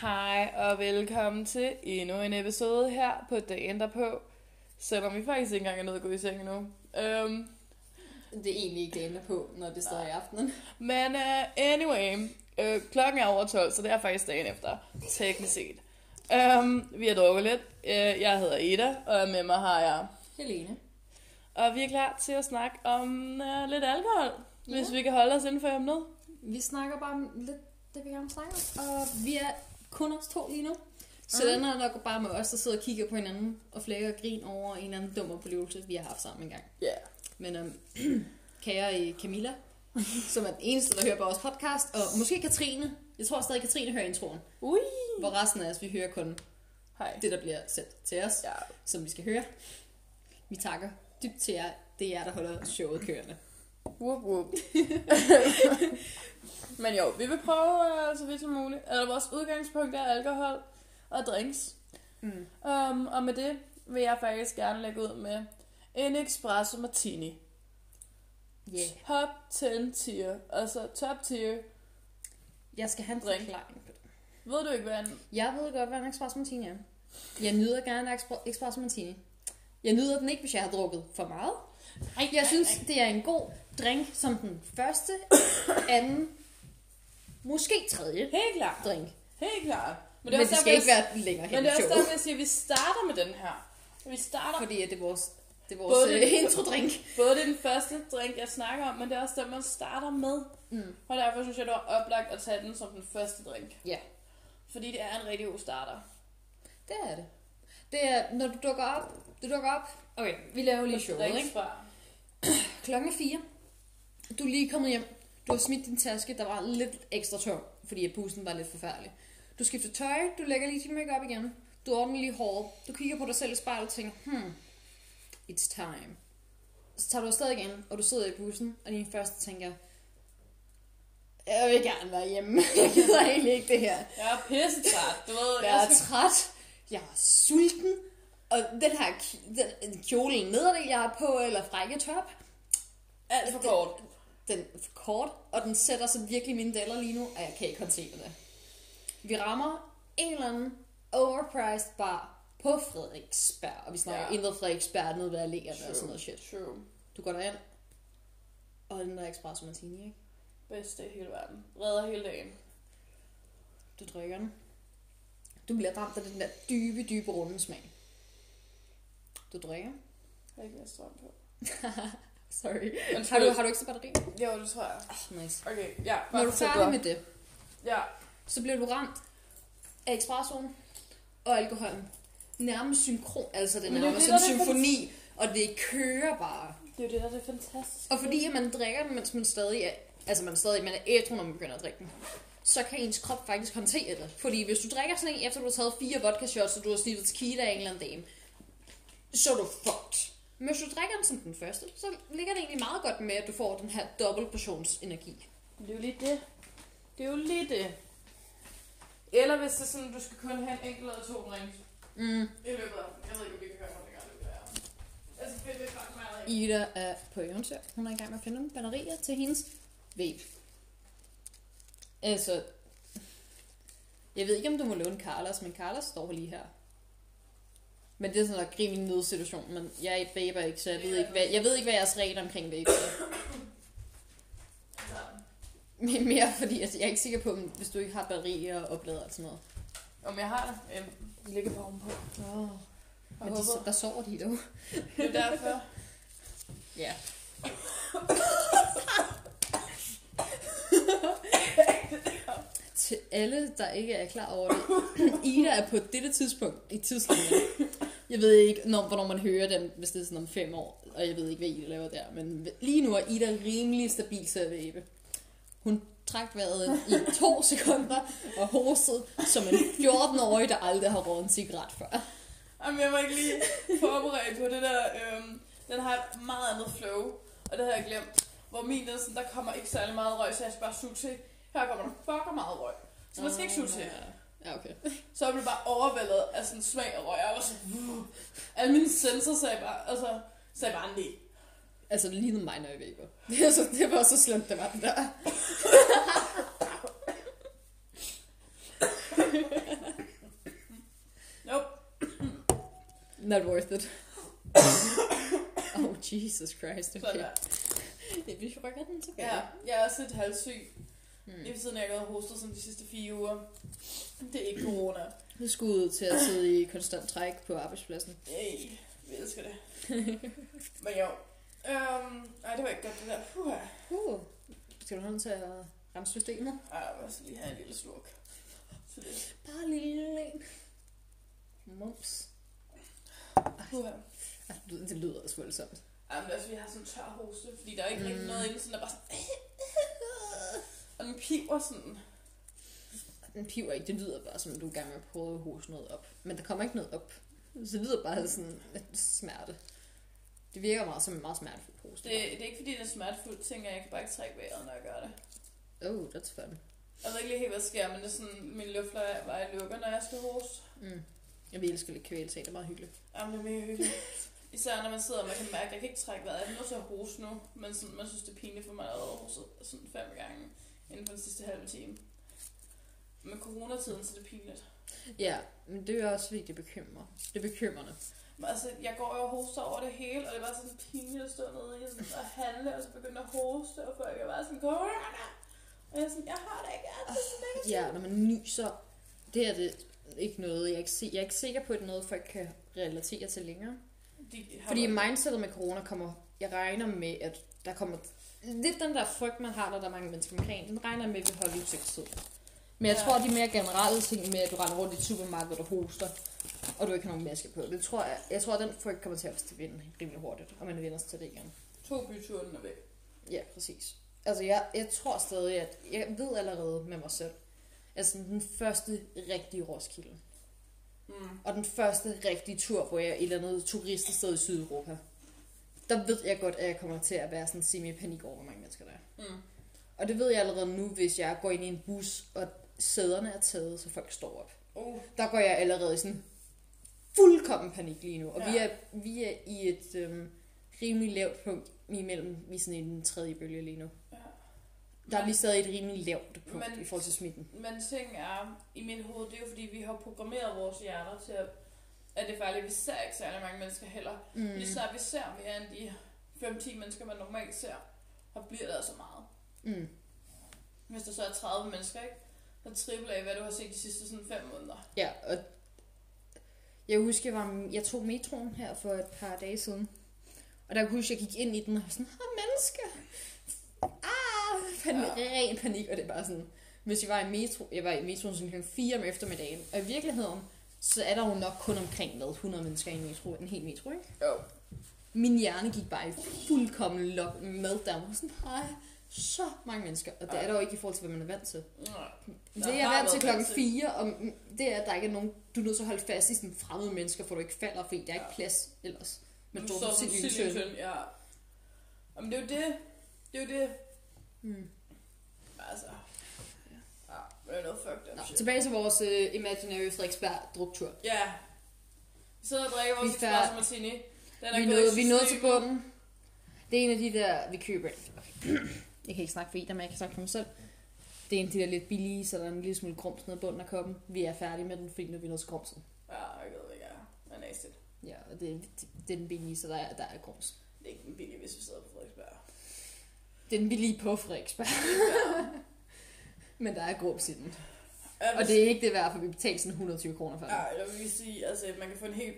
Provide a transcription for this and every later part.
Hej og velkommen til endnu en episode her på dagen derpå. Selvom vi faktisk ikke engang er nået at gå i seng endnu. Um, Det er egentlig ikke dagen på, når det står i aftenen. men uh, anyway, uh, klokken er over 12, så det er faktisk dagen efter, teknisk set. Um, vi har drukket lidt. Uh, jeg hedder Ida, og med mig har jeg... Helene. Og vi er klar til at snakke om uh, lidt alkohol, ja. hvis vi kan holde os inden for emnet. Vi snakker bare om lidt det, vi gerne snakke om. Og vi er kun os to lige nu. Så den er nok bare med os, der sidder og kigger på hinanden og flækker og grin over en eller anden dum oplevelse, vi har haft sammen en gang. Ja. Yeah. Men um, kære øh, Camilla, som er den eneste, der hører på vores podcast, og måske Katrine. Jeg tror stadig, Katrine hører introen. Ui. Hvor resten af os, vi hører kun Hej. det, der bliver sendt til os, Ja. som vi skal høre. Vi takker dybt til jer. Det er jer, der holder showet kørende. Whoop, whoop. Men jo, vi vil prøve uh, så vidt som muligt. Altså, vores udgangspunkt er alkohol og drinks. Mm. Um, og med det vil jeg faktisk gerne lægge ud med en espresso martini. Yeah. Top 10 tier. Altså top tier. Jeg skal have en Drink. forklaring på det. Ved du ikke, hvad en... Jeg ved godt, hvad en espresso martini er. Jeg nyder gerne en espresso martini. Jeg nyder den ikke, hvis jeg har drukket for meget. Ej, Jeg synes, det er en god drink som den første, anden, måske tredje Helt klart. drink. Helt klart. Men det, Men det skal ikke være længere hen Men det er også derfor, jeg siger, at vi starter med den her. Vi starter Fordi at det er vores, det er Både vores det- øh, intro-drink. Både det er den første drink, jeg snakker om, men det er også den, man starter med. Mm. Og derfor synes jeg, det var oplagt at tage den som den første drink. Ja, Fordi det er en rigtig god starter. det er det. Det er, når du dukker op, du dukker op, okay, vi laver lige showet, ikke? Driksbar. Klokken er fire. Du er lige kommet hjem. Du har smidt din taske, der var lidt ekstra tom, fordi bussen var lidt forfærdelig. Du skifter tøj, du lægger lige din makeup igen. Du ordner lige håret. Du kigger på dig selv i spejlet og tænker, hmm, it's time. Så tager du afsted igen, og du sidder i bussen, og din første tænker, jeg vil gerne være hjemme. Jeg gider egentlig ikke det her. Jeg er pissetræt. Du ved, Jeg er træt. Jeg er sulten. Og den her den, kjole nederdel, jeg har på, eller frække top, alt for kort. Den er for kort, og den sætter sig virkelig mine deller lige nu, og jeg kan ikke håndtere det. Vi rammer en eller anden overpriced bar på Frederiksberg, og vi snakker Ja. indre Frederiksberg nede ved alléerne og sådan noget shit. True. Du går derind, og den der espresso martini, ikke? Bedste i hele verden. Redder hele dagen. Du drikker den. Du bliver ramt af den der dybe, dybe runde smag. Du drikker. Jeg har ikke mere strøm på. Sorry. Har du, har du ikke så batteri? Jo, det tror jeg. Oh, nice. Okay, ja. Når du er færdig med det, Ja. så bliver du ramt af espressoen og alkoholen. Nærmest synkron, altså det er nærmest det, en er symfoni, og det kører bare. Det er jo det, der er det fantastiske. Og fordi at man drikker den, mens man stadig er, altså man er stadig man er ædru, når man begynder at drikke den, så kan ens krop faktisk håndtere det. Fordi hvis du drikker sådan en, efter du har taget fire vodka shots, og du har sniffet tequila en eller anden dame, så er du fucked. Men hvis du drikker den som den første, så ligger det egentlig meget godt med, at du får den her dobbelt portions energi. Det er jo lige det. Det er jo lige det. Eller hvis det er sådan, du skal kun have en enkelt eller to drinks Mm. i løbet af Jeg ved ikke, om vi kan høre, hvor det gør er. Meget i. Ida er på eventyr. Hun er i gang med at finde nogle batterier til hendes vape. Altså, jeg ved ikke, om du må låne Carlos, men Carlos står lige her. Men det er sådan en rimelig nødsituation, men jeg vaper ikke, så jeg ved ikke, hvad, jeg ved ikke, hvad jeres regler omkring vape er. Men mere fordi, altså, jeg er ikke sikker på, om, hvis du ikke har batterier og oplader og sådan noget. Om jeg har det? Øhm, de ligger på ovenpå. Oh. Jeg Men de, håber. der sover de dog. Det er derfor. Ja. Til alle, der ikke er klar over det. Ida er på dette tidspunkt i tidslinjen. Jeg ved ikke, når, hvornår man hører den, hvis det er sådan om fem år. Og jeg ved ikke, hvad Ida laver der. Men lige nu er Ida rimelig stabil til at væbe. Hun trak vejret i to sekunder og hostede som en 14-årig, der aldrig har røget en cigaret før. Jamen, jeg var ikke lige forberedt på det der. Øhm, den har et meget andet flow, og det havde jeg glemt. Hvor min er sådan, der kommer ikke særlig meget røg, så jeg skal bare suge til. Her kommer der fucker meget røg. Så man skal ikke suge til. Ja, okay. Så jeg blev bare overvældet af sådan smag og røg. Jeg var sådan, uh, alle mine sensorer sagde bare, altså, sagde bare nej. Altså, det lignede mig, når jeg væber. Det, altså, det var så slemt, det var det der. nope. Not worth it. oh, Jesus Christ. Okay. Sådan der. Vi rykker den tilbage. Ja, jeg er også lidt halvsyg. Mm. Lige siden jeg har hostet som de sidste fire uger. Det er ikke corona. Det skulle ud til at sidde i konstant træk på arbejdspladsen. Yay, vi elsker det. Men jo. Øhm, ej, det var ikke godt det der. Puh, Uh, skal du have til at rense systemet? ej, jeg også lige have en lille slurk. Så det, Bare en lille en. Mums. puh. Altså, det, lyder også voldsomt. Ej, men det er jeg har sådan en tør hoste, fordi der er ikke mm. rigtig noget inde, sådan der er bare sådan... Den piver sådan. Den piver ikke, det lyder bare som, om du er i gang med at prøve at hoste noget op. Men der kommer ikke noget op. Så det lyder bare sådan lidt smerte. Det virker meget som en meget smertefuld hoste. Det, det er ikke fordi, det er smertefuldt, tænker jeg. Jeg kan bare ikke trække vejret, når jeg gør det. Oh, that's fun. Jeg ved ikke lige helt, hvad der sker, men det er sådan, min luftløg bare lukker, når jeg skal hoste. Mm. Jeg vil elske lidt kvælte, det er meget hyggeligt. Jamen, det er mega hyggeligt. Især når man sidder og man kan mærke, at jeg kan ikke trække vejret. Jeg er nødt til at hoste nu, men sådan, man synes, det er pinligt for mig at have hostet sådan fem gange inden for den sidste halve time. Med coronatiden, så er det pinligt. Ja, men det er også fordi, det bekymrer. Det er bekymrende. Men altså, jeg går jo og hoster over det hele, og det bare sådan pinligt at stå nede i sådan, og handle, og så begynde at hoste, og folk er bare sådan, corona! Og jeg er sådan, jeg har det ikke, jeg er så negativ. Ja, når man nyser, det er det ikke noget, jeg er ikke, se- jeg er ikke sikker på, at det er noget, folk kan relatere til længere. De har Fordi mindsetet med corona kommer, jeg regner med, at der kommer lidt den der frygt, man har, når der er mange mennesker omkring, den regner jeg med, at vi holder udsigtstid. Men jeg Ja. tror, de mere generelle ting med, at du render rundt i et supermarked, og hoster, og du ikke har nogen maske på, det tror jeg, jeg tror, at den frygt kommer til at vinde rimelig hurtigt, og man vender sig til det igen. To byture, den er væk. Ja, præcis. Altså, jeg, jeg tror stadig, at jeg ved allerede med mig selv, sådan den første rigtige Roskilde, Mm. og den første rigtige tur, hvor jeg er et eller andet turiststed i Sydeuropa, der ved jeg godt, at jeg kommer til at være sådan semi-panik over, hvor mange mennesker der er. Mm. Og det ved jeg allerede nu, hvis jeg går ind i en bus, og sæderne er taget, så folk står op. Oh, Der går jeg allerede i sådan fuldkommen panik lige nu. Og ja. vi, er, vi er i et øhm, rimelig lavt punkt imellem, vi er sådan i den tredje bølge lige nu. ja. Der er vi stadig et rimelig lavt punkt Men- men, i forhold til smitten. Men ting er, i mit hoved, det er jo fordi, vi har programmeret vores hjerner til, at, at det er farligt. Vi ser ikke særlig mange mennesker heller. Mm. Lige snart vi ser mere end de 5-10 mennesker, man normalt ser, så bliver der så meget. Mm. Hvis der så er 30 mennesker, ikke? Så triple af, hvad du har set de sidste sådan 5 måneder. Ja, og jeg husker, jeg, var, jeg tog metroen her for et par dage siden. Og der kunne jeg huske, jeg gik ind i den og var sådan, ah, mennesker! Ah, panik, ja. ren panik, og det er bare sådan, hvis jeg var i metro, jeg var i metroen sådan kl. 4 om eftermiddagen, og i virkeligheden, så er der jo nok kun omkring hvad, 100 mennesker i en metro, en hel metro, ikke? Jo. Min hjerne gik bare i fuldkommen lock meltdown, sådan, hej, så mange mennesker, og det er der jo ikke i forhold til, hvad man er vant til. Nej. Det jeg er vant til klokken vant til. 4, og det er, at der ikke er nogen, du er nødt til at holde fast i sådan fremmede mennesker, for du ikke falder, fordi der er ikke plads ellers. Men du står er en tynd. tynd, ja. Jamen det er jo det. Det er jo det. Mm. Altså. Er noget fucked up Nå, shit. tilbage til vores uh, Imaginary Frederiksberg druktur. Ja. Vi sidder og drikker vores Vi espresso martini. Den Vi er er gået nået, i vi nået til bunden. Det er en af de der, vi køber. Okay. Jeg kan ikke snakke for Ida, men jeg kan snakke for mig selv. Det er en af de der lidt billige, så der er en lille smule grums nede i bunden af koppen. Vi er færdige med den, fordi nu er vi nået til grumsen. Ja, jeg ved ikke, ja. Men nasty. Ja, og det, det, det er den billige, så der er, der er grums. Det er ikke den billige, hvis vi sidder på Frederiksberg. Det er den billige på Frederiksberg. men der er grums i den. Ja, Og det er ikke det værd, for vi betaler sådan 120 kroner for den. Ja, jeg vil sige, altså, man kan få en helt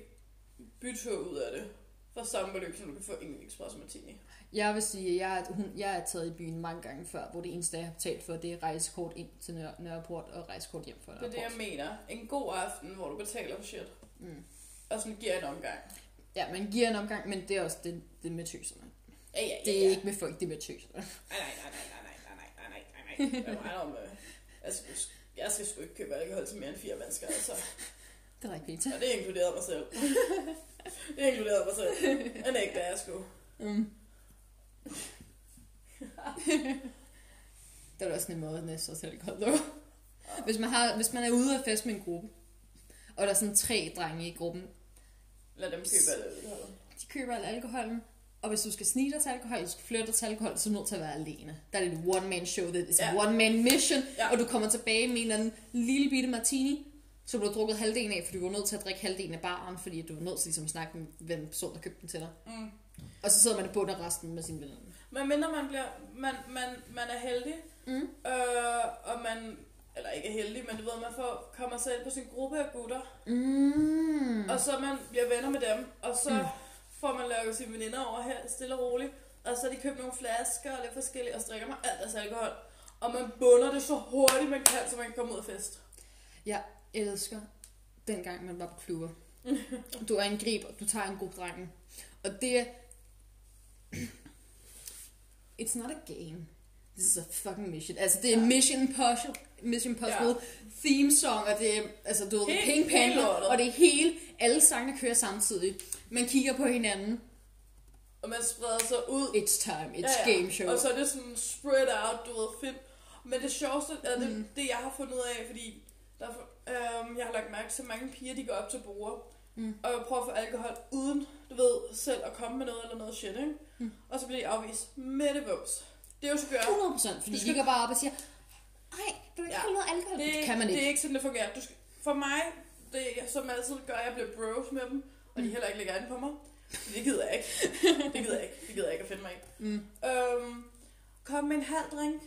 bytur ud af det. For samme beløb, som du kan få en espresso martini. Jeg vil sige, at jeg, er- hun, jeg er taget i byen mange gange før, hvor det eneste, jeg har betalt for, det er rejsekort ind til Nør- Nørreport og rejsekort hjem fra Det er det, Nørreport. jeg mener. En god aften, hvor du betaler for shit. Mm. Og sådan giver en omgang. Ja, man giver en omgang, men det er også det, det med tøserne. Ja, ja, ja. Det er ja. ikke med folk, det er med tøserne. Nej, nej, nej, nej, nej, nej, nej, nej, nej, nej. Jeg regner om, øh, jeg skal, jeg skal sgu ikke købe alkohol til mere end fire mennesker, altså. Det er ikke pizza. Og det inkluderer mig selv. Det inkluderer mig selv. Ikke, da jeg skulle. Mm. det er da også en måde at næste sig selv godt dog. Hvis man, har, hvis man er ude at feste med en gruppe, og der er sådan tre drenge i gruppen, Lad dem købe alt alkohol. de køber al alkoholen, og hvis du skal snige dig til alkohol, skal flytte dig til alkohol, så er du nødt til at være alene. Der er det et one-man show, det er Ja. ja. one-man mission, Ja. og du kommer tilbage med en eller anden lille bitte martini, Så du har drukket halvdelen af, fordi du var nødt til at drikke halvdelen af baren, fordi du var nødt til ligesom, at snakke med hvem person, der købte den til dig. Mm. Og så sidder man og bunder resten med sine venner. Men mindre man, bliver, man, man, man er heldig, Mm. øh, og man, eller ikke er heldig, men du ved, man får, kommer ind på sin gruppe af gutter, Mm. og så man bliver venner med dem, og så Mm. Får man lavet sine veninder over her, stille og roligt, og så har de købt nogle flasker og lidt forskellige, og så drikker man alt deres alkohol, og man bunder det så hurtigt man kan, så man kan komme ud af fest. Jeg elsker dengang man var på klubber. Du angriber, du tager en god dreng. Og det er... It's not a game. This is a fucking mission. Altså, det er Ja. Mission Impossible, Mission Impossible theme song, og det er, altså, du ved, Pink Panther, og det er hele, alle sangene kører samtidig. Man kigger på hinanden. Og man spreder sig ud. It's time, it's game show. Og så er det sådan spread out, du ved, film. Men det sjoveste er det, Mm. det jeg har fundet ud af, fordi der, er øhm, jeg har lagt mærke til, at mange piger, de går op til bordet, Mm. og prøver at få alkohol, uden, du ved, selv at komme med noget eller noget shit, ikke? Mm. Og så bliver de afvist med det vås. Det er jo så gør. 100%, fordi Du skal- de går bare op og siger, ej, vil du ikke Ja. have noget alkohol? Det, Det, kan man ikke. Det er ikke sådan, det fungerer. Du skal, for mig, det som altid gør, at jeg bliver bros med dem, og de heller ikke lægger an på mig. Det gider jeg ikke. Det gider jeg ikke. Det gider jeg ikke at finde mig i. Mm. Øhm, kom med en halv drink.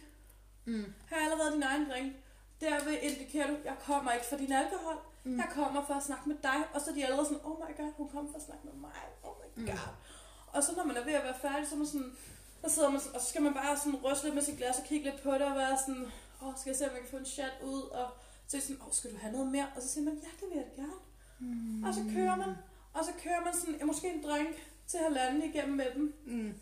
Mm. Har allerede din egen drink. Derved indikerer du, jeg kommer ikke for din alkohol. Mm. Jeg kommer for at snakke med dig. Og så er de allerede sådan, oh my god, hun kommer for at snakke med mig. Oh my Mm. god. Mm. Og så når man er ved at være færdig, så er man sådan, så sidder man og så skal man bare sådan ryste lidt med sit glas og kigge lidt på det og være sådan, åh, oh, skal jeg se, om jeg kan få en chat ud? Og så er sådan, åh, oh, skal du have noget mere? Og så siger man, ja, det vil jeg gerne. Mm. Og så kører man, og så kører man sådan, måske en drink til halvanden igennem med dem. Mm.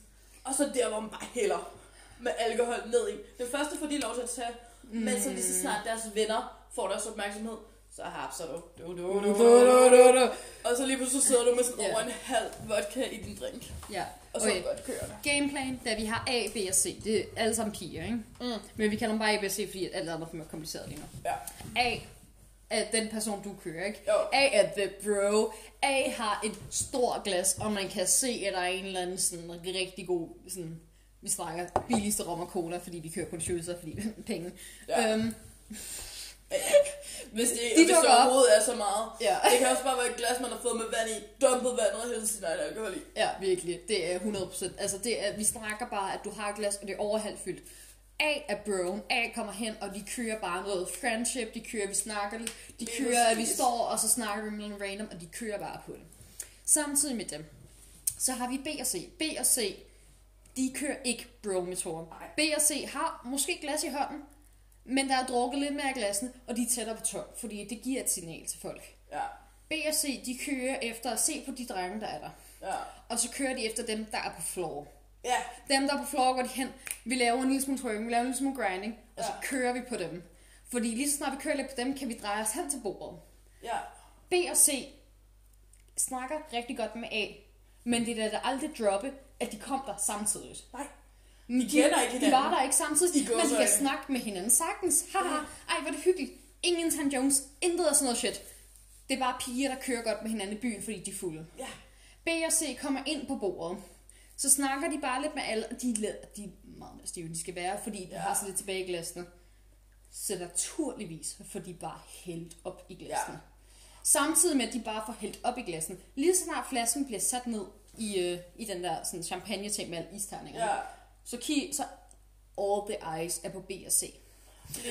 Og så der, hvor man bare hælder med alkohol ned i. Den første får de lov til at tage, mm. men så lige så snart deres venner får deres opmærksomhed, så hapser du. Du, du, du, du, du, du, du. Og så lige pludselig sidder du med sådan over en halv vodka i din drink. Ja, Og så er okay. godt kørende. Gameplan, da vi har A, B og C. Det er alle sammen piger, ikke? Mm. Men vi kalder dem bare A, B og C, fordi alt andet er for mere kompliceret lige nu. Ja. A er den person, du kører, ikke? Jo. A er the bro. A har et stort glas, og man kan se, at der er en eller anden sådan rigtig god, sådan, vi snakker billigste rom og cola, fordi vi kører kun shootser, fordi penge. Ja. Øhm, Hvis det, De hvis det op. er så meget. ja. Det kan også bare være et glas, man har fået med vand i, dumpet vand og hældt sin egen alkohol i. Ja, virkelig. Det er 100%. Altså, det er, vi snakker bare, at du har et glas, og det er over halvt fyldt. A er broen. A kommer hen, og de kører bare noget friendship. De kører, vi snakker lidt. De kører, at vi står, og så snakker vi med en random, og de kører bare på det. Samtidig med dem, så har vi B og C. B og C, de kører ikke bro-metoden. B og C har måske glas i hånden, men der er drukket lidt mere af glassene, og de er tættere på tom, fordi det giver et signal til folk. Ja, B og C, de kører efter at se på de drenge, der er der. ja. Og så kører de efter dem, der er på floor. Ja, Dem, der er på floor, går de hen. Vi laver en lille smule twerking, vi laver en lille smule grinding, og så Ja. kører vi på dem. Fordi lige så snart vi kører lidt på dem, kan vi dreje os hen til bordet. ja. B og C snakker rigtig godt med A, men det er da aldrig droppe, at de kom der samtidig. Nej. De, kender ikke De hinanden. var der ikke samtidig, I men de kan snakke med hinanden sagtens. Haha, ej, hvor det hyggeligt. Ingen Tan Jones, intet af sådan noget shit. Det er bare piger, der kører godt med hinanden i byen, fordi de er fulde. Ja. B og C kommer ind på bordet. Så snakker de bare lidt med alle, og de, de er meget mere stive, de skal være, fordi de Ja. har så lidt tilbage i glasene. Så naturligvis får de bare hældt op i glasene. Ja. Samtidig med, at de bare får hældt op i glasene. Lige så snart flasken bliver sat ned i, øh, i den der sådan, champagne-ting med alle isterninger, Ja. så, ki- så all the eyes er på B og C.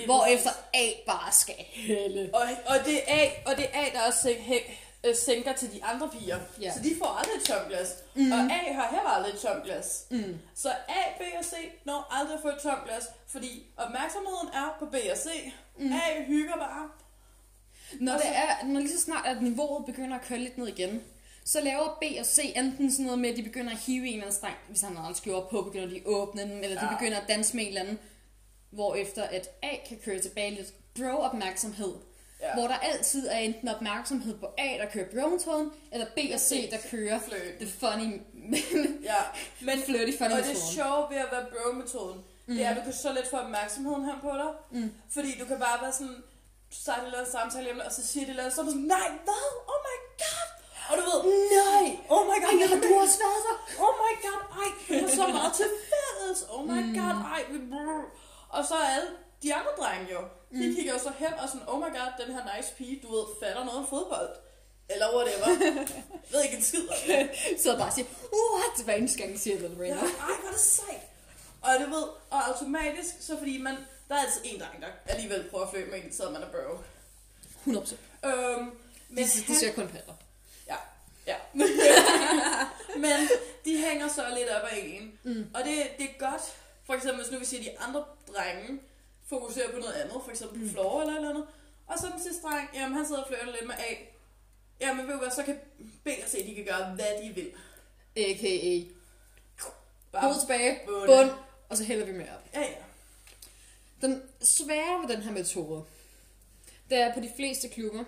Hvorefter præcis. A bare skal hælde. Og, og, det er A, og det er A, der også hæ- øh, sænker til de andre piger. Ja. Så de får aldrig et tomt glas. Mm. Og A har heller aldrig et tomt glas. Mm. Så A, B og C når aldrig at få et tomt glas, fordi opmærksomheden er på B og C. Mm. A hygger bare. Når, Og det så- er, når lige så snart at niveauet begynder at køre lidt ned igen, så laver B og C enten sådan noget med, at de begynder at hive en eller anden streng, hvis han har aldrig skjort på, begynder de at åbne den, eller de Ja. begynder at danse med en eller anden, hvorefter at A kan køre tilbage lidt bro-opmærksomhed, Ja. hvor der altid er enten opmærksomhed på A, der kører bro-metoden, eller B og C, der kører Fløjt. the funny, Ja. Men, flirty funny og det sjove ved at være bro-metoden, mm. det er, at du kan så let få opmærksomheden her på dig. Mm. Fordi du kan bare være sådan, du starter en eller anden samtale hjemme, og så siger de noget, så er du sådan, nej, hvad? Oh my god! Og du ved, nej, oh my god, Ej, har du også været der? Oh my god, ej, vi har så meget til fælles. Oh my Mm. god, ej. vi brrr. Og så er alle de andre drenge jo, de mm. kigger jo så hen og sådan, oh my god, den her nice pige, du ved, fatter noget om fodbold. Eller whatever. ved ikke en skid om det. Så bare siger, what? Hver eneste gang, siger det, Ja, Lorena. ej, hvor er det sejt. Og det ved, og automatisk, så fordi man, der er altid en dreng, der alligevel prøver at flirte med en, så man er bro. 100%. Øhm, De, men de ser kun patter. Ja, ja. Men de hænger så lidt op af en. Mm. Og det, det er godt. For eksempel, hvis nu vi siger, de andre drenge fokuserer på noget andet, for eksempel Mm. floor eller eller andet. Og så den sidste dreng, jamen han sidder og flirter lidt med A. Jamen ved du hvad, så kan B og C, de kan gøre, hvad de vil. A.k.a. Bare, Hoved tilbage, bund. bund, og så hælder vi mere op. Ja, ja. Den svære ved den her metode, det er på de fleste klubber,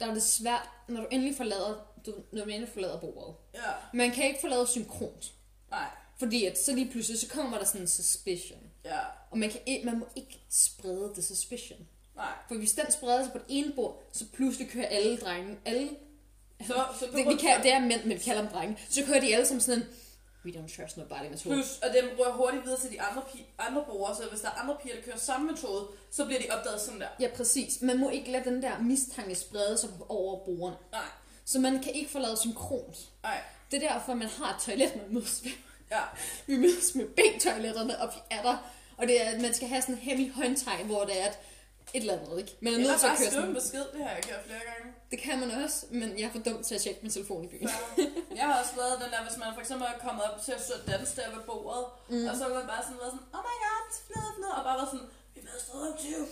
der er det svært, når du endelig forlader, du, når du endelig forlader bordet. Ja, Man kan ikke forlade synkront. nej, Fordi at så lige pludselig, så kommer der sådan en suspicion. Ja, Og man, kan, ikke- man må ikke sprede det suspicion. nej. For hvis den spreder sig på det ene bord, så pludselig kører alle drenge, alle... Så, så Det, vi kan, det er mænd, men vi kalder dem drenge. Så kører de alle som sådan en, we don't trust nobody metode. Plus, og dem rører hurtigt videre til de andre, pi- andre brugere, så hvis der er andre piger, der kører samme metode, så bliver de opdaget sådan der. Ja, præcis. Man må ikke lade den der mistanke sprede sig over bordene. Nej, Så man kan ikke forlade synkront. nej, Det er derfor, man har et toilet, man mødes med. Ja. Vi mødes med B-toiletterne, og vi er der. Og det er, at man skal have sådan en hemmelig håndtegn, hvor det er et, et eller andet, ikke? Man er nødt til at køre sådan. besked, det har jeg gjort flere gange. Det kan man også, men jeg er for dum til at tjekke min telefon i byen. Så, jeg har også lavet den der, hvis man for eksempel er kommet op til at og danse der ved bordet, mm. og så har man bare sådan været sådan, oh my god, flad, flad, og bare været sådan, vi mødes stadig om 20.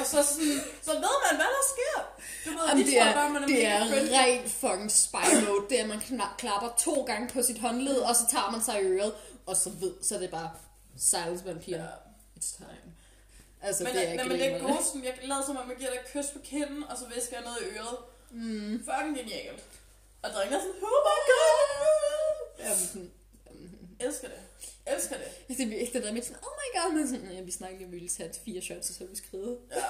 Og så, sådan, så ved man, hvad der sker. Du ved, Jamen, de det tror er, bare, man er det er friendly. rent fucking spy mode. Det er, at man klapper to gange på sit håndled, og så tager man sig i øret, og så ved, så er det bare silence pigerne. Ja. It's time. Altså, Men, det er nej, men det er gode, sådan, jeg lavede som om, jeg giver dig et kys på kinden, og så visker jeg noget i øret. Mm. Fucking genialt. Og drengene er sådan, oh my god. Jamen, sådan, Elsker det. Elsker det. er virkelig det der med sådan, oh my god, men sådan, ja, vi snakker lige om, vi ville tage fire shots, og så vi skrevet. Ja.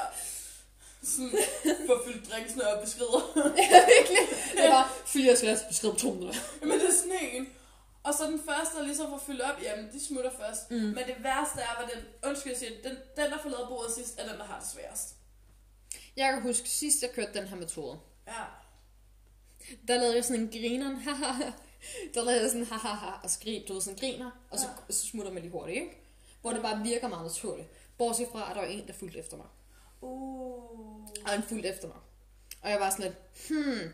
Sådan, for at fylde drinksene op, beskriver. Virkelig. Det var fire shots, vi skrev på to minutter. Men det er sådan en. Og så den første, der ligesom får fyldt op, jamen de smutter først. Mm. Men det værste er, hvad den, undskyld jeg siger, den, den der får lavet bordet sidst, er den, der har det sværest. Jeg kan huske, sidst jeg kørte den her metode, Ja. der lavede jeg sådan en grineren, haha. Der lavede jeg sådan haha og skrig, du ved, sådan griner, og så, Ja. så smutter man lige hurtigt, ikke? Hvor det bare virker meget naturligt. Bortset fra, at der var en, der fulgte efter mig. Uh. Og han fulgte efter mig. Og jeg var sådan lidt, hmm.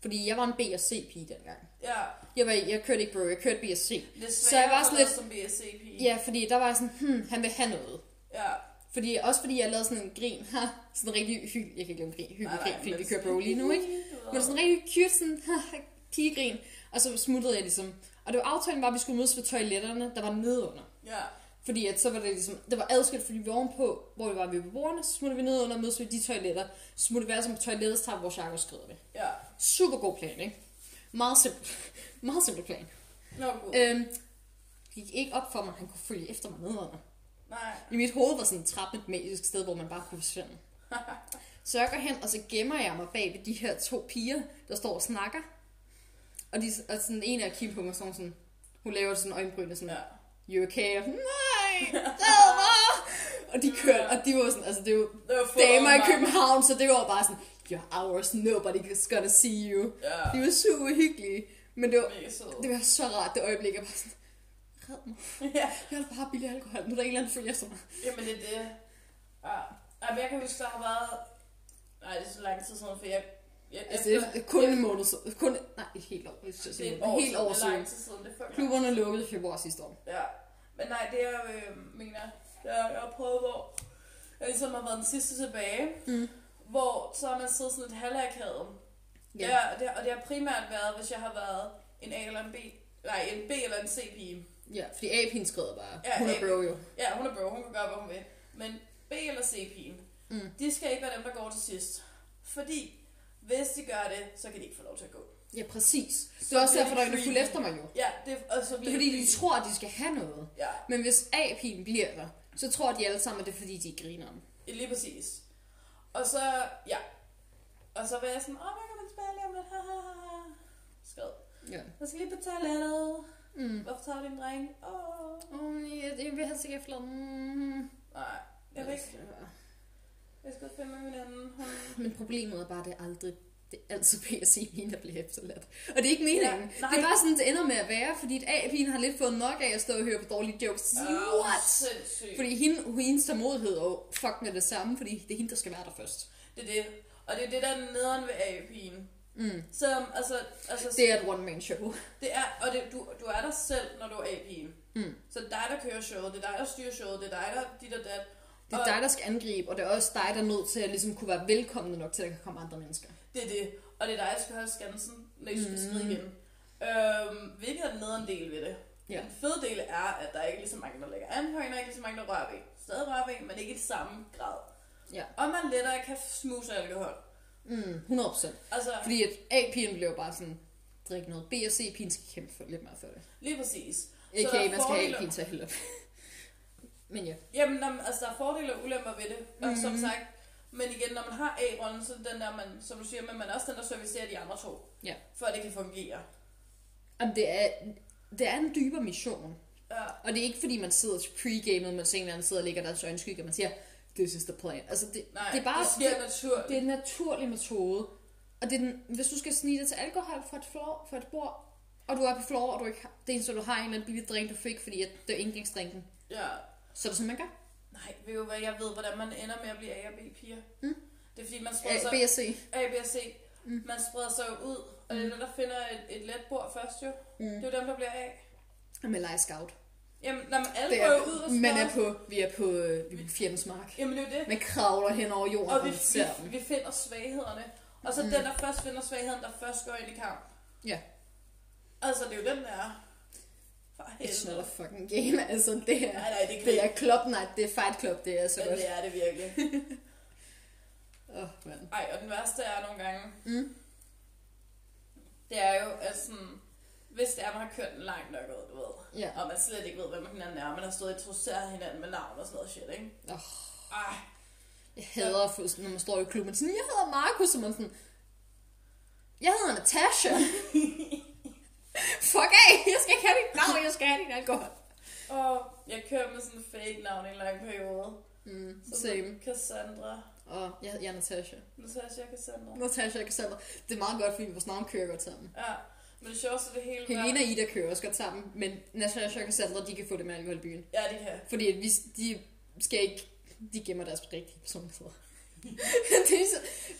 Fordi jeg var en B og C pige dengang. Ja. Jeg, var, jeg kørte ikke bro, jeg kørte B og C. Så jeg var sådan lidt- som BSC-pige. Ja, fordi der var sådan, hmm, han vil have noget. Ja. Fordi, også fordi jeg lavede sådan en grin, ha, sådan en rigtig hyggelig, jeg kan ikke lave en grin, hyggelig grin, fordi vi kører bro lige nu, ikke? Men sådan en rigtig cute, sådan, ha, pigegrin. Og så smuttede jeg ligesom. Og det var aftalen var, at vi skulle mødes ved toiletterne, der var nedenunder. Ja. Fordi at så var det ligesom, det var adskilt, fordi vi var ovenpå, hvor vi var ved beboerne, så smuttede vi ned under og mødes ved de toiletter. Så smuttede vi altså på toilettet, så vores jakke og skrider vi. Ja. Super god plan, ikke? Meget simpel. Meget simpel plan. Nå, god. Øhm, det gik ikke op for mig, at han kunne følge efter mig nedenunder. Nej. I mit hoved var sådan en trappe et magisk sted, hvor man bare kunne forsvinde. Så jeg går hen, og så gemmer jeg mig bag ved de her to piger, der står og snakker. Og, de, og sådan en af kigger på mig sådan, sådan hun laver sådan øjenbrynene sådan, Ja. you okay? Og, Nej, red mig! Og de kørte, og de var sådan, altså det Det var få damer i. København, så det var bare sådan, you're ours, nobody's gonna see you. Ja. De var super hyggelige, men det var, det var så rart det øjeblik, jeg bare sådan, red mig. Ja. Jeg vil bare billig alkohol, nu er der en eller anden, følger efter mig. Jamen det er det. Ja. Jeg kan huske, der har været... Nej, det er så lang tid siden, for jeg... jeg Altså, det er kun en måned siden. Kun, nej, et helt år. Jeg det er et år helt år siden. Det siden. før Klubberne lukkede i februar sidste år. Ja. Men nej, det er øh, mener, det er, jeg har prøvet, hvor jeg ligesom har været den sidste tilbage, Mm. hvor så har man siddet sådan et halvakavet. Ja. Ja. og, det, og det har primært været, hvis jeg har været en A eller en B, nej, en B eller en C-pige. Ja, fordi A-pigen skrider bare. Ja, Hun er bro jo. Ja, hun er bro, hun kan gøre, hvad hun vil. Men B eller C-pigen, Mm. de skal ikke være dem, der går til sidst. Fordi hvis de gør det, så kan de ikke få lov til at gå. Ja, præcis. Det Så er også bliver derfor, de der er en, fulgte efter mig jo. Ja, det, og så Det bliver er fordi, det de tror, at de skal have noget. Ja, Men hvis A-pigen bliver der, så tror de alle sammen, at det er fordi, de griner om. lige præcis. Og så, ja. Og så var jeg sådan, åh, hvad kan man spille lige om lidt? Ha, ha, ha, ha. Skrev. Ja. Jeg skal lige på toilettet. Mm. Hvorfor tager du din dreng? Åh. Oh, jeg, jeg vil helst ikke efter. Mm. Nej, Jeg ved ikke. Jeg skal finde med min anden. Hun... Men problemet er bare, at det aldrig det er altid PSC mine, der bliver efterladt. Og det er ikke meningen. Ja, nej. det er bare sådan, det ender med at være, fordi at A-pigen har lidt fået nok af at stå og høre på dårlige jokes. Så siger, Åh, what? sindssygt. Fordi hende, hendes tålmodighed jo fuck med det samme, fordi det er hende, der skal være der først. Det er det. Og det er det, der er nederen ved A-pigen. Mm. Så altså, altså Det er et one-man show. det er, og det, du, du er der selv, når du er A-pigen. Mm. Så det er dig, der kører showet, det er dig, der styrer showet, det er dig, der dit og dat. Det er Og- dig, der skal angribe, og det er også dig, der er nødt til at ligesom kunne være velkommen nok til, at der kan komme andre mennesker. Det er det. Og det er dig, der skal holde skansen, når I skal skride igen. Øhm, hvilket er den nederen del ved det. Ja. Den fede del er, at der er ikke lige så mange, der lægger an på hende, og ikke lige så mange, der rører ved. Stadig rører ved, men ikke i samme grad. Ja. Og man lettere kan smuse alkohol. Mm, 100%. Altså, Fordi at A-pigen bliver jo bare sådan, drikke noget. B og C-pigen skal kæmpe for lidt mere for det. lige præcis. Er man skal have A-pigen til at hælde op. Men ja. Jamen, når, altså, der er fordele og ulemper ved det, og Mhm. som sagt, men igen, når man har A-rollen, så den der, man, som du siger, men man er også den, der servicerer de andre to, Ja. for at det kan fungere. Jamen, det er, det er en dybere mission. Ja, Og det er ikke fordi, man sidder til pre-gamet, men en eller anden sidder og lægger deres øjenskygge, og man siger, this is the plan. Altså, det, nej, det er bare det sker naturligt. det er en naturlig metode. Og det er den, hvis du skal snige dig til alkohol fra et, floor, fra et bord, og du er på floor, og du ikke har, det eneste, du har en eller anden billig drink, du fik, fordi at det er indgangsdrinken, Ja, så er det sådan, man gør. nej, ved du hvad, jeg ved, hvordan man ender med at blive A og B-piger. Mm. Det er fordi, man spreder A, sig B og C. A, B og C. Mm. Man spreder sig jo ud, og det er dem, der finder et, et let bord først jo. Mm. Det er jo dem, der bliver A. Med Leje Scout. Jamen, når man alle går jo ud og man er på, vi er på, øh, vi er på fjendens mark. Jamen, det er jo det. Man kravler hen over jorden, Og og vi, vi, vi finder svaghederne. Og så Mm. den, der først finder svagheden, der først går ind i kamp. Ja. Altså, det er jo den, der er. It's not a fucking game, altså det er, Nej, nej, det det er club night, det er fight club, det er så Ja, godt. det er det virkelig. Åh, oh, mand. Ej, og den værste er nogle gange, Mm. det er jo, at sådan, hvis det er, man har kørt den langt nok ud, du ved, Ja. og man slet ikke ved, hvem hinanden er, man har stået og introduceret hinanden med navn og sådan noget shit, ikke? Åh. Ej, Jeg hader, få- når man står i klubben, sådan, jeg hedder Markus, og man sådan, jeg hedder Natasha. Fuck af, jeg skal ikke have dit navn, jeg skal have din alkohol. og jeg kører med sådan en fake navn i en lang periode. Mm, Som same. Cassandra. Og jeg, jeg er Natasha. Natasha Cassandra. Natasha og Cassandra. Det er meget godt, fordi vores navn kører godt sammen. Ja, men det sjoveste det hele Helena og Ida kører også godt sammen, men Natasha og Cassandra, de kan få det med alkohol i byen. Ja, det kan. Fordi at vi, de skal ikke, de gemmer deres rigtige personligheder. de,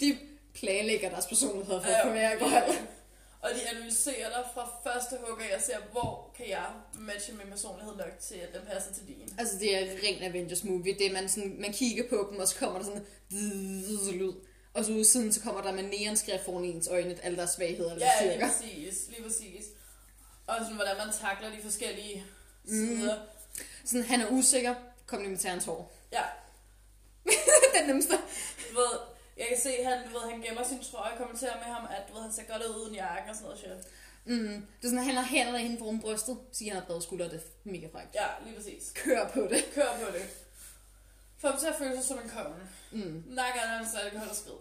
de planlægger deres personligheder for at få mere alkohol. Og de analyserer dig fra første hug og ser, hvor kan jeg matche min personlighed nok til, at den passer til din. Altså, det er ren Avengers movie. Det er, man, sådan, man kigger på dem, og så kommer der sådan en lyd. Og så siden, så kommer der med neonskrift foran ens øjne, alle deres svagheder Ja, lige styrker. præcis. Lige præcis. Og sådan, hvordan man takler de forskellige sider. Sådan, han er usikker, kom lige med hans hår. Ja, Den nemmeste. du ved, jeg kan se, han, du ved, han gemmer sin trøje og kommenterer med ham, at du ved, han ser godt ud uden jakke og sådan noget shit. Mm. Det er sådan, han har hænderne inde foran brystet, siger han har brede skuldre, det er mega frækt. Ja, lige præcis. Kør på det. Kør på det. Få ham til at føle sig som en konge. Mm. Nakker han hans alkohol og skrid.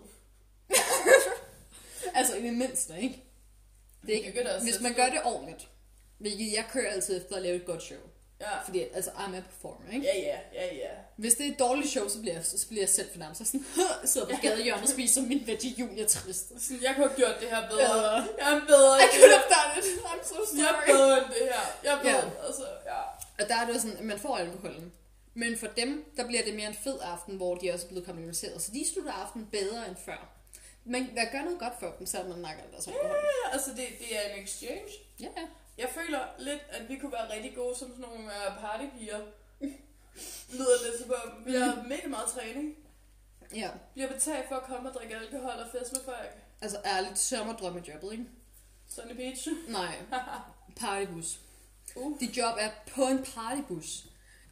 Altså, i det mindste, ikke? Det er ikke, Hygge dig og hvis man gør det ordentligt, hvilket jeg kører altid efter at lave et godt show. Ja. Fordi, altså, I'm a performer, ikke? Ja, ja, ja, ja. Hvis det er et dårligt show, så bliver jeg, så bliver jeg selv fornærmet. Så sådan, jeg sidder på gadehjørnet og spiser min veggie junior trist. Sådan, jeg kunne have gjort det her bedre. Bedre. Jeg er bedre I could have done it. I'm so Jeg er sorry. bedre end det her. Jeg er bedre. Ja. Altså, ja. Og der er det jo sådan, at man får alkoholen. Men for dem, der bliver det mere en fed aften, hvor de også er blevet komplimenteret. Så de slutter aftenen bedre end før. Man hvad gør noget godt for dem, selvom man nakker deres alkohol. Ja, altså, det, det er en exchange. Ja, Jeg føler lidt, at vi kunne være rigtig gode som sådan nogle uh, partypiger. Lyder lidt som om, vi har mega meget træning. ja. Bliver betalt for at komme og drikke alkohol og fest med folk. Altså ærligt, sommerdrømmejobbet, ikke? Sunny Beach. Nej, partybus. Uh. Dit job er på en partybus.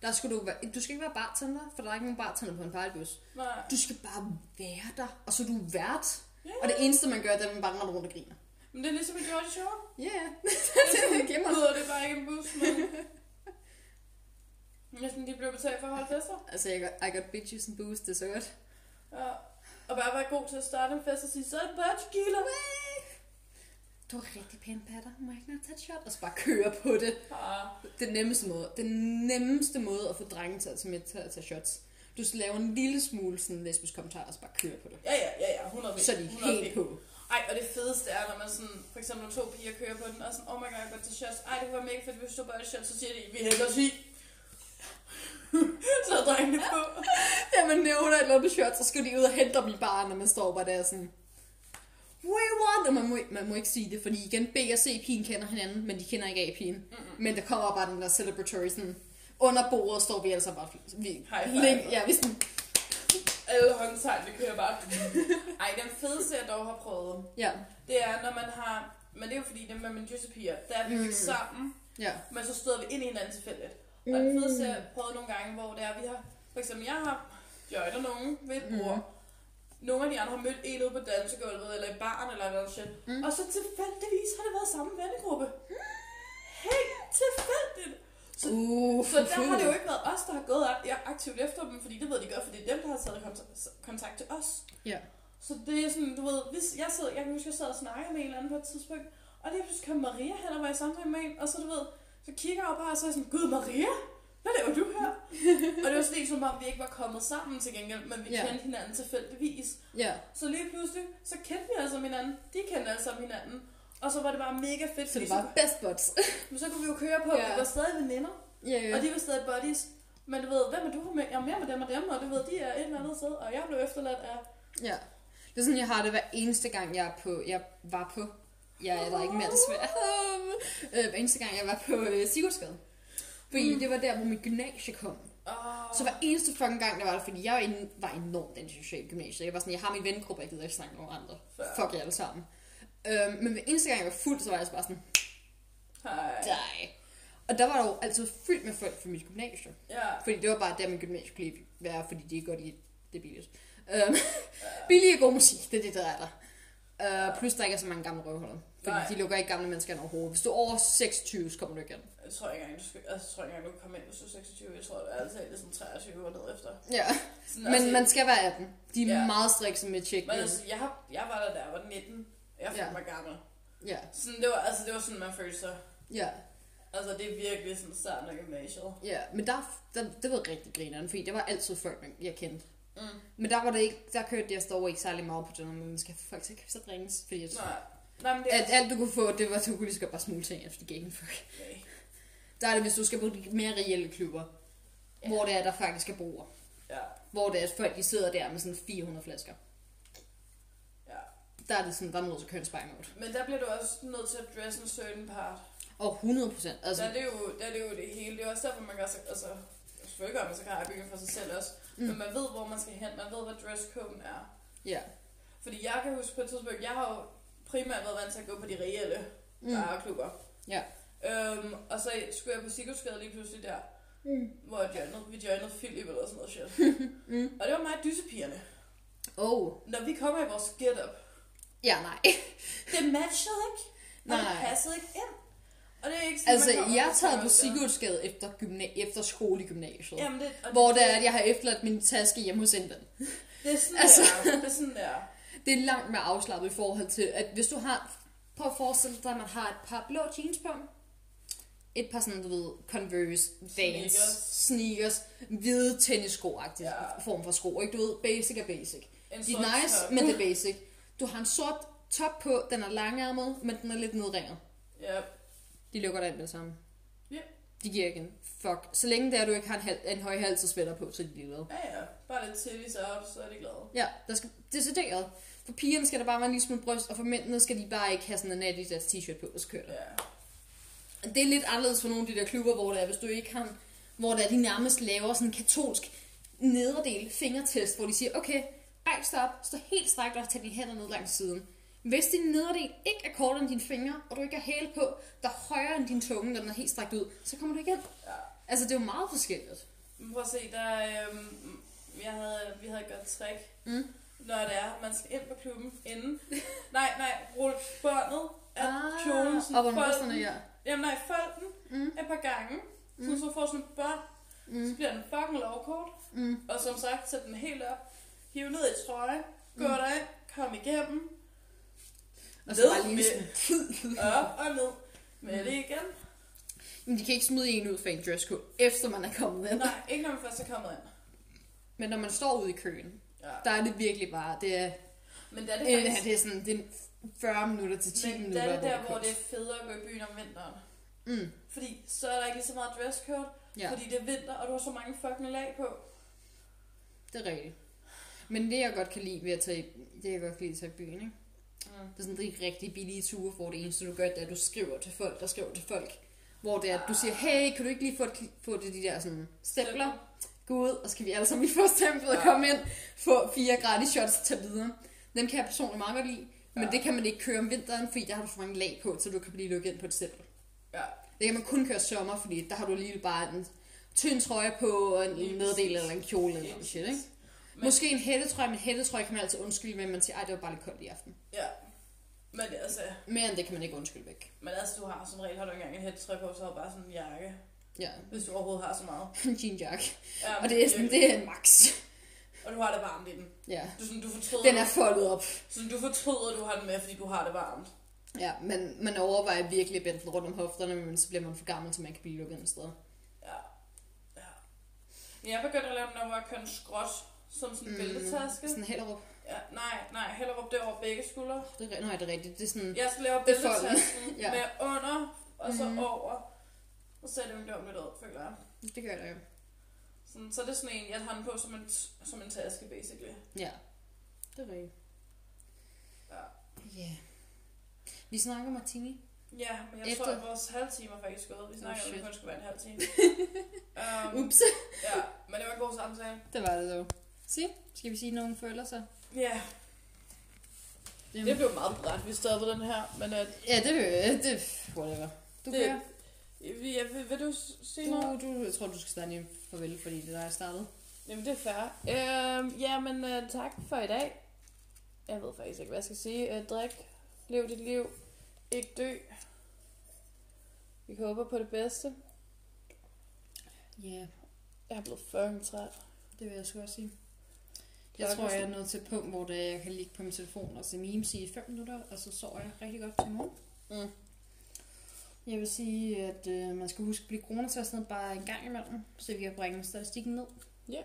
Der skal du, være, du skal ikke være bartender, for der er ikke nogen bartender på en partybus. Nej. Du skal bare være der, og så er du vært. Ja. Og det eneste, man gør, det er, at man bare render rundt og griner. Men det er ligesom et George Shore. Ja, yeah. Det er lyder det bare ikke en bus, men... Næsten, de blev betalt for at holde fester. Altså, jeg got, I got bitches and booze, det er så godt. Ja. Og bare være god til at starte en fest og sige, så er det bare tequila. Du har rigtig pæn patter, må jeg ikke nok tage et shot? Og så bare køre på det. Ja. Den nemmeste måde, den nemmeste måde at få drengen til at tage med til at tage shots. Du skal lave en lille smule sådan lesbisk kommentar, og så bare køre på det. Ja, ja, ja, ja, 100 Så er de 100 helt på. Ej, og det fedeste er, når man sådan, for eksempel når to piger kører på den, og sådan, oh my god, jeg går til shots. Ej, det være mega fedt, hvis du bare er shots, så siger de, vi hælder os i. så er drengene på. Ja, man nævner et eller andet shot, så skal de ud og hente dem i baren, når man står bare der sådan... We want! Og man må, man må ikke sige det, fordi igen, B og C pigen kender hinanden, men de kender ikke A-pigen. Mm-hmm. Men der kommer bare den der celebratory sådan... Under bordet står vi altså bare... Vi, High five. link, ja, vi sådan... Alle håndtegnene kører bare. Ej, den fedeste, jeg dog har prøvet, Ja, det er, når man har... Men det er jo fordi, det med mine piger, der er vi Mm. sammen, ja. men så støder vi ind i hinanden tilfældigt. Og den fedeste, jeg har prøvet nogle gange, hvor det er, vi har... For eksempel, jeg har joinet nogen ved et bord. Nogle af de andre har mødt en ude på dansegulvet, eller i baren, eller noget shit. Mm. Og så tilfældigvis har det været samme vennegruppe. Helt tilfældigt. Så, Uh, så der har det jo ikke været os, der har gået aktivt efter dem, fordi det ved de godt, fordi det er dem, der har taget kontakt, kontakt til os. Ja. Så det er sådan, du ved, hvis jeg sad, jeg kan huske, jeg sad og snakkede med en eller anden på et tidspunkt, og lige pludselig kom Maria hen og var i samtale med en, og så du ved, så kigger jeg op bare og så er jeg sådan, Gud Maria, hvad laver du her? og det var sådan som om vi ikke var kommet sammen til gengæld, men vi Ja. kendte hinanden tilfældigvis. Ja. Så lige pludselig, så kendte vi altså hinanden, de kendte altså hinanden, og så var det bare mega fedt, Så det var best buds. så, så kunne vi jo køre på, Ja. vi var stadig veninder, ja, ja. og de var stadig buddies. Men du ved, hvem er du med? Jeg er mere med dem og dem, og du ved, de er et eller andet sted, og jeg blev efterladt af... Ja. Det er sådan, jeg har det hver eneste gang, jeg er på, jeg var på, jeg er der ikke mere desværre, øh, hver eneste gang, jeg var på øh, Sigurdsgade. Fordi mm. det var der, hvor mit gymnasie kom. Oh, Så hver eneste fucking gang, der var det, fordi jeg var, en, var enormt antisocial i gymnasiet. Jeg var sådan, jeg har min vennegruppe, jeg gider ikke snakke med nogen andre. Fair. Fuck jer alle sammen. Øhm, men hver eneste gang, jeg var fuld, så var jeg altså bare sådan, hej. die. Og der var der jo altid fyldt med folk fra mit gymnasie. Ja, Fordi det var bare der, min gymnasie kunne lide være, fordi de godt lide det billigt. Øhm, billig og god musik, det er det, der er der. Uh, plus der ikke er så mange gamle røvhuller. Fordi Nej. de lukker ikke gamle mennesker ind overhovedet. Hvis du er over 26, så kommer du ikke ind. jeg tror ikke engang, du skal, altså, jeg tror ikke engang, du kan komme ind, hvis du er 26. Jeg tror, det er altid det sådan 23 og ned efter. Ja, Sådan, men man skal være 18. De er Ja. meget strikse med tjek. men altså, jeg, har, jeg var der, da jeg var 19. Jeg Ja. ja. mig gammel. Ja, Sådan, det var, altså, det var sådan, man følte sig. ja, Altså, det er virkelig sådan starten af gymnasiet. ja. Men der, der, det var rigtig grineren, fordi det var altid folk, jeg kendte. Mm. Men der var det ikke, der kørte jeg dog ikke særlig meget på det, men man skal folk til at drinks, fordi jeg, Nej. Nej, men det er alt, alt du kunne få, det var, du kunne lige så bare smule ting, efter det gik fuck. okay. Der er det, hvis du skal på mere reelle klubber, Ja. hvor det er, der faktisk er bruger. Ja, Hvor det er, at folk de sidder der med sådan 400 flasker. Der er det sådan, der er nødt til mode. Men der bliver du også nødt til at dress en certain part. Og 100 procent. Altså, der, er det jo, der er det jo det hele. Det er også derfor, man gør sig, altså, selvfølgelig gør man sig klar bygge for sig selv også. Mm. Men man ved, hvor man skal hen. Man ved, hvad dresscoden er. ja. Fordi jeg kan huske på et tidspunkt, jeg har jo primært været vant til at gå på de reelle Mm. bareklubber. Ja. Øhm, og så skulle jeg på Sigurdsgade lige pludselig der, Mm. hvor jeg joinede, vi joinede Philip eller sådan noget shit. Mm. Og det var mig og dyssepigerne. Oh. Når vi kommer i vores get-up, Ja, nej. det matchede ikke. Og Nej. det passede ikke ind. Og det er ikke sådan, Altså, jeg og er taget på Sigurdsgade efter, gymna- efter skole i gymnasiet. Jamen det, og Hvor det, det er, at jeg har efterladt min taske hjemme hos en ven. det er sådan altså- der. Det er sådan der. Det er langt mere afslappet i forhold til, at hvis du har... Prøv at forestille dig, at man har et par blå jeans på. Et par sådan, du ved, Converse, Vans, Sneakers. sneakers, hvide tennissko-agtige Ja. form for sko. Ikke? Du ved, basic er basic. En De er nice, men det er basic. Du har en sort top på, den er langærmet, men den er lidt nedringet. Ja, De lukker dig ind med det samme. Ja. De giver ikke en fuck. Så længe det er, at du ikke har en, hal- en høj hals og sweater på, så er de ligeglade. ja, ja. Bare lidt titties op, så er de glade. Ja, der skal decideret. For pigerne skal der bare være en lille smule bryst, og for mændene skal de bare ikke have sådan en Adidas t-shirt på, og så kører det. Ja. Det er lidt anderledes for nogle af de der klubber, hvor det er, hvis du ikke har, hvor der er, de nærmest laver sådan en katolsk nederdel fingertest, hvor de siger, okay, rejs dig op, stå helt strækt og tag dine hænder ned langs siden. Hvis din nederdel ikke er kortere end dine fingre, og du ikke har hæle på, der er højere end din tunge, når den er helt strækt ud, så kommer du ikke ind. ja. Altså, det er jo meget forskelligt. Prøv at se, der, øhm, jeg havde, vi havde et godt trick. Mm. Når det er, man skal ind på klubben inden. nej, nej, rulle båndet af Ah, kjolen. sådan op under ja. Jamen nej, folden Mm. et par gange. Så, så får sådan et bånd. Mm. Så bliver den fucking lovkort. Mm. Og som sagt, sæt den helt op. Hiv ned i trøje. Gå Mm. derind. Kom igennem. Og så Ned bare lige med- Op og ned. Med Mm. det igen. Men de kan ikke smide en ud for en dresscode, efter man er kommet ind. Nej, ikke når man først er kommet ind. Men når man står ude i køen, Ja. der er det virkelig bare, det er, Men det er det øh, faktisk... det er sådan, det er 40 minutter til 10 men det minutter. er det der, hvor det er federe at gå i byen om vinteren. Mm, Fordi så er der ikke lige så meget dresscode, ja, fordi det er vinter, og du har så mange fucking lag på. det er rigtigt. Men det jeg godt kan lide ved at tage, det jeg godt kan lide at tage i byen, ikke? Mm. Det er sådan de rigtig billige ture, hvor det eneste du gør, det er, at du skriver til folk, der skriver til folk. Hvor det er, at du siger, hey, kan du ikke lige få, et, få det, de der sådan stempler? Gå ud, og skal vi alle sammen lige få stemplet og Ja. komme ind, få fire gratis shots tage videre. Den kan jeg personligt meget godt lide, men Ja. det kan man ikke køre om vinteren, fordi der har du for mange lag på, så du kan blive lukket ind på et stempel. Ja. Det kan man kun køre sommer, fordi der har du alligevel bare en tynd trøje på, og en Lige neddel eller en kjole eller noget shit, ikke? Men, Måske en hættetrøje, men hættetrøje kan man altid undskylde med, at man siger, ej, det var bare lidt koldt i aften. Ja. Men altså, Mere end det kan man ikke undskylde væk. men altså, du har som regel, har du engang en hættetøj på, så har du bare sådan en jakke. Ja, Hvis du overhovedet har så meget. en jeanjack. Ja, Og det er sådan, det er en max. Og du har det varmt i den. Ja. Du, sådan, du fortryder, Den er foldet op. sådan, du fortryder, at du har den med, fordi du har det varmt. Ja, men man overvejer virkelig at bænde den rundt om hofterne, men så bliver man for gammel, så man kan blive lukket ind sted. Ja. ja. Men jeg begyndte at lave den over kun skråt, som sådan en mm. bæltetaske. Sådan Hellerup. Ja, nej, nej, Hellerup det er over begge skuldre. Det er, nej, det er rigtigt. Det er sådan, Jeg skal lave bæltetasken Ja. med under, og så mm. over. Og så er det jo dumt lidt ud, føler jeg. det gør det jo. Sådan, så er det sådan en, jeg har den på som en, som en taske, basically. Ja, det er rigtigt. Ja. Ja. Vi snakker martini. Ja, men jeg Efter- tror, at vores halve time er faktisk gået. Vi snakker Oh, om, at det kun skulle være en halv time. um, Ups. ja, men det var en god samtale. Det var det dog. Se, skal vi sige nogen følelser? Ja, Jamen. det blev meget bræt, vi stoppede den her. Men uh, Ja, det vil det, whatever. Du Det- kører. ja, vil, vil du sige noget? Du, du, jeg tror, du skal starte en farvel, fordi det er der, jeg startede. Jamen, det er fair. Uh, ja, men uh, tak for i dag. Jeg ved faktisk ikke, hvad jeg skal sige. Uh, drik. Lev dit liv. Ikke dø. Vi håber på det bedste. Ja, yeah, Jeg er blevet fucking træt. det vil jeg sgu også sige. Jeg tror, jeg er er nået til et punkt, hvor det, jeg kan ligge på min telefon og se memes i 5 minutter, og så sover jeg rigtig godt til morgen. Mm. Jeg vil sige, at øh, man skal huske at blive coronatestet bare en gang imellem, så vi kan bringe statistikken ned. Ja.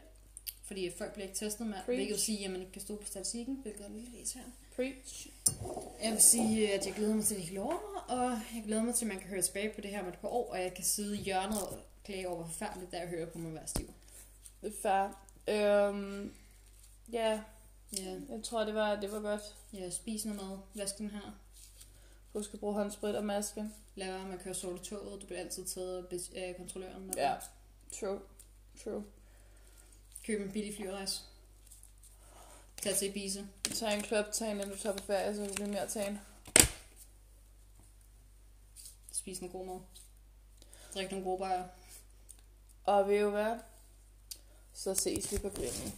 Fordi folk bliver ikke testet med, Preach. hvilket vil sige, at man ikke kan stå på statistikken, hvilket er lidt irriterende. Preach. Jeg vil sige, at jeg glæder mig til, at det lov, og jeg glæder mig til, at man kan høre tilbage på det her med et par år, og jeg kan sidde i hjørnet og klage over, hvor forfærdeligt, der jeg hører på mig være stiv. Det er fair. Um, ja, Ja, jeg tror, det var, det var godt. jeg spiser noget mad, vask den her, Husk at bruge håndsprit og maske. lad være med at køre i toget, du bliver altid taget af kontrolløren. Ja. True. True. Køb en billig flyrejse. Tag til Ibiza. Tag en klub, tag en, når du tager på ferie, så du blive mere tagen. Spis noget god mad. Drik nogle gode bajer. Og ved I hvad? Så ses vi på grillen.